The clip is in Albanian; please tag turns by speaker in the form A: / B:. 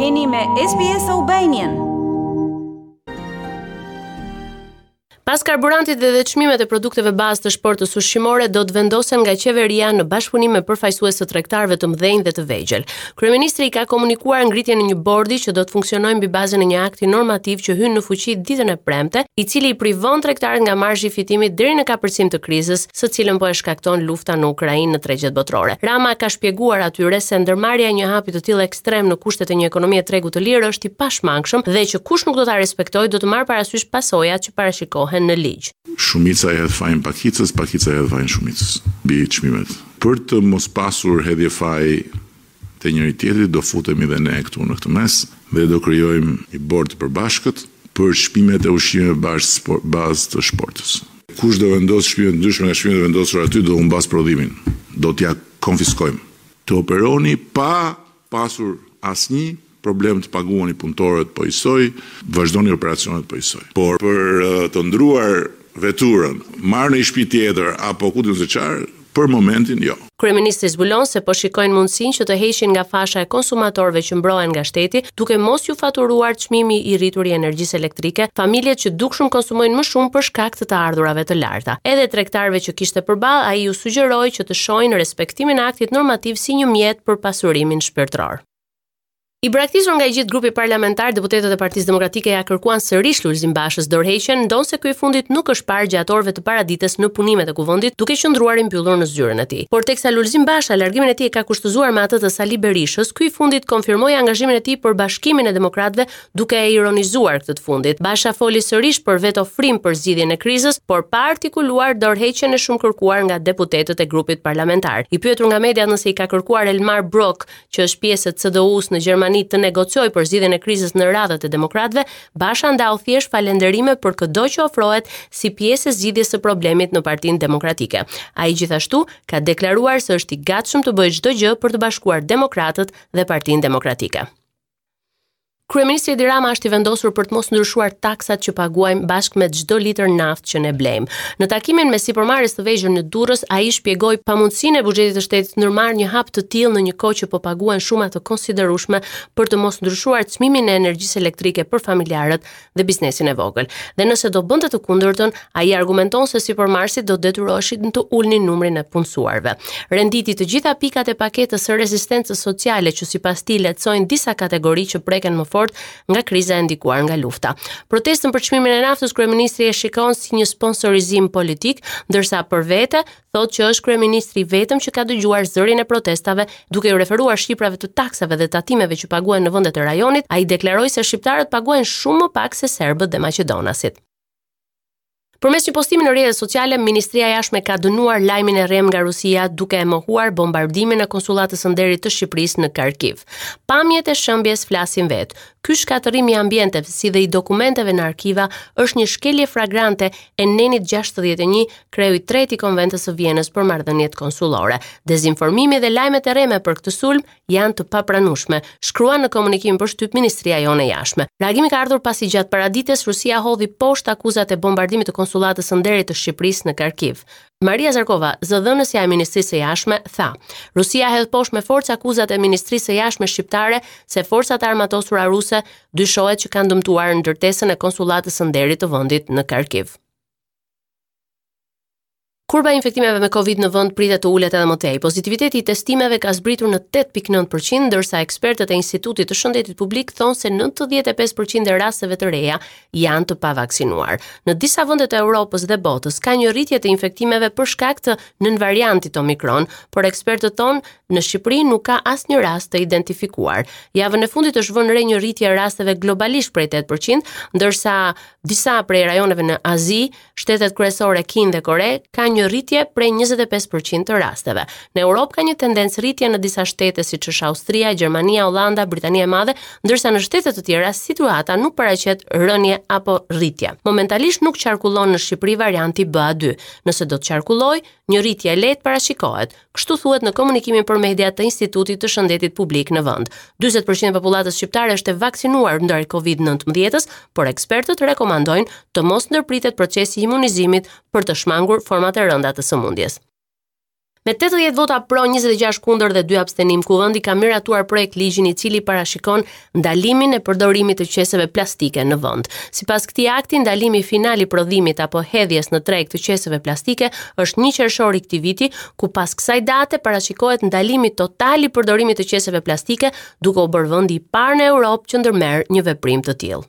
A: Jeni me SBS Albanian. Pas karburantit dhe dhe çmimet e produkteve bazë të shportës ushqimore do të vendosen nga qeveria në bashkëpunim me përfaqësues të tregtarëve të mëdhenj dhe të vegjël. Kryeministri i ka komunikuar ngritjen e një bordi që do të funksionojë mbi bazën e një akti normativ që hyn në fuqi ditën e premte, i cili i privon tregtarët nga marzhi i fitimit deri në kapërcim të krizës, së cilën po e shkakton lufta në Ukrainë në tregjet botërore. Rama ka shpjeguar atyre se ndërmarrja e një hapi të tillë ekstrem në kushtet e një ekonomie të tregut të lirë është i pashmangshëm dhe që kush nuk do ta respektojë do të marrë parasysh pasojat që parashikohen në ligj.
B: Shumica i hedh fajin pakicës, pakica i hedh fajin shumicës mbi çmimet. Për të mos pasur hedhje faji Te njëri-tjetri do futemi dhe ne këtu në këtë mes dhe do krijojmë një bord të përbashkët për çmimet e ushqimeve bazë të shportës. Kush do vendosë çmime të ndryshme nga çmimet e vendosura aty do humbasë prodhimin. Do t'ia konfiskojmë. Të operoni pa pasur asnjë Problem të paguani punëtorët po njësoj, vazhdoni operacionet po njësoj. Por për të ndruar veturën, marrë një shpi tjetër apo ku di unë se çfarë, për momentin jo.
A: Kryeministri zbulon se po shikojnë mundësinë që të heqin nga fasha e konsumatorëve që mbrohen nga shteti, duke mos iu faturuar çmimi i rritur i energjisë elektrike familjet që dukshëm konsumojnë më shumë për shkak të të ardhurave të larta. Edhe tregtarëve që kishte përballë, ai u sugjeroi që të shohin respektimin e aktit normativ si një mjet për pasurimin shpirtëror. I braktisur nga i gjithë grupi parlamentar, deputetët e Partisë Demokratike ia kërkuan sërish Lulzim Bashës dorëheqjen, ndonëse ky i fundit nuk është parë gjatë orëve të paradites në punimet e Kuvendit, duke qëndruar i mbyllur në zyrën e tij. Por teksa Lulzim Basha largimin e tij e ka kushtëzuar me atë të Sali Berishës, ky i fundit konfirmoi angazhimin e tij për bashkimin e demokratëve duke e ironizuar këtë të fundit. Basha foli sërish për vetëofrim për zgjidhjen e krizës, por pa artikuluar dorëheqjen e shumëkërkuar nga deputetët e grupit parlamentar. I pyetur nga mediat nëse i ka kërkuar Elmar Brok që është pjesë e CDU-së në Gjermani të negociojë për zgjidhjen e krizës në radhët e demokratëve, Basha ndau thjesht falënderime për këdo që ofrohet si pjesë e zgjidhjes së problemit në Partinë Demokratike. Ai gjithashtu ka deklaruar se është i gatshëm të bëjë çdo gjë për të bashkuar demokratët dhe Partinë Demokratike. Kryeministri Edi Rama është i vendosur për të mos ndryshuar taksat që paguajmë bashkë me çdo litër naftë që ne blejmë. Në takimin me sipërmarrës të vegjël në Durrës, ai shpjegoi pamundësinë e buxhetit të shtetit të ndërmarrë një hap të tillë në një kohë që po paguhen shuma të konsiderueshme për të mos ndryshuar çmimin e energjisë elektrike për familjarët dhe biznesin e vogël. Dhe nëse do bënte të kundërtën, ai argumenton se sipërmarrësit do detyroheshin të ulnin numrin e punësuarve. Renditi të gjitha pikat e paketës së rezistencës sociale që sipas tij lehtësojnë disa kategori që preken më fort nga kriza e ndikuar nga lufta. Protestën për çmimin e naftës kryeministri e shikon si një sponsorizim politik, ndërsa për vete thotë që është kryeministri i vetëm që ka dëgjuar zërin e protestave, duke iu referuar shifrave të taksave dhe tatimeve që paguhen në vendet e rajonit, ai deklaroi se shqiptarët paguajnë shumë më pak se serbët dhe maqedonasit. Përmes një postimi në rrjetet sociale, Ministria e Jashtme ka dënuar lajmin e rremë nga Rusia duke e mohuar bombardimin e konsullatës së nderit të Shqipërisë në Kharkiv. Pamjet e shembjes flasin vetë. Ky shkatërrim i ambienteve si dhe i dokumenteve në arkiva është një shkelje flagrante e nenit 61 kreu i tretë i Konventës së Vjenës për marrëdhëniet konsullore. Dezinformimi dhe lajmet e rreme për këtë sulm janë të papranueshme, shkruan në komunikimin për shtyp Ministria jonë e Jashtme. Reagimi ka ardhur pasi gjatë paradites Rusia hodhi poshtë akuzat e bombardimit të konsullatës së nderit të Shqipërisë në Kharkiv. Maria Zaharova, zëdhënësja e Ministrisë së Jashtme, tha: Rusia hedh poshtë me forcë akuzat e Ministrisë së Jashtme shqiptare se forcat e armatosura ruse dyshohet që kanë dëmtuar ndërtesën e konsullatës së nderit të vendit në Kharkiv. Kurba e infektimeve me Covid në vend pritet të ulet edhe më tej. Pozitiviteti i testimeve ka zbritur në 8.9 për qind, ndërsa ekspertët e Institutit të Shëndetit Publik thonë se 95 për qind e rasteve të reja janë të pavaksinuar. Në disa vende të Evropës dhe botës ka një rritje të infektimeve për shkak të nënvariantit Omicron, por ekspertët thonë në Shqipëri nuk ka asnjë rast të identifikuar. Javën e fundit është vënë re një rritje e rasteve globalisht prej 8 për qind, ndërsa Disa prej rajoneve në Azi, shtetet kryesore Kinë dhe Kore, kanë një rritje prej 25% të rasteve. Në Europë ka një tendencë rritje në disa shtete siç është Austria, Gjermania, Holanda, Britania e Madhe, ndërsa në shtete të tjera situata nuk paraqet rënie apo rritje. Momentalisht nuk qarkullon në Shqipëri varianti BA2. Nëse do të qarkullojë, një rritje e lehtë parashikohet, Kështu thuhet në komunikimin për media të Institutit të Shëndetit Publik në vend. 40% e popullatës shqiptare është e vaksinuar ndaj COVID-19-s, por ekspertët rekomandojnë të mos ndërpritet procesi i imunizimit për të shmangur format e rënda të sëmundjes. Me 80 vota pro, 26 kundër dhe 2 abstenim, Kuvendi ka miratuar projekt-ligjin i cili parashikon ndalimin e përdorimit të qeseve plastike në vend. Sipas këtij akti, ndalimi final i prodhimit apo hedhjes në treg të qeseve plastike është 1 qershor i këtij viti, ku pas kësaj date parashikohet ndalimi total i përdorimit të qeseve plastike, duke u bërë vendi i parë në Europë që ndërmerr një veprim të tillë.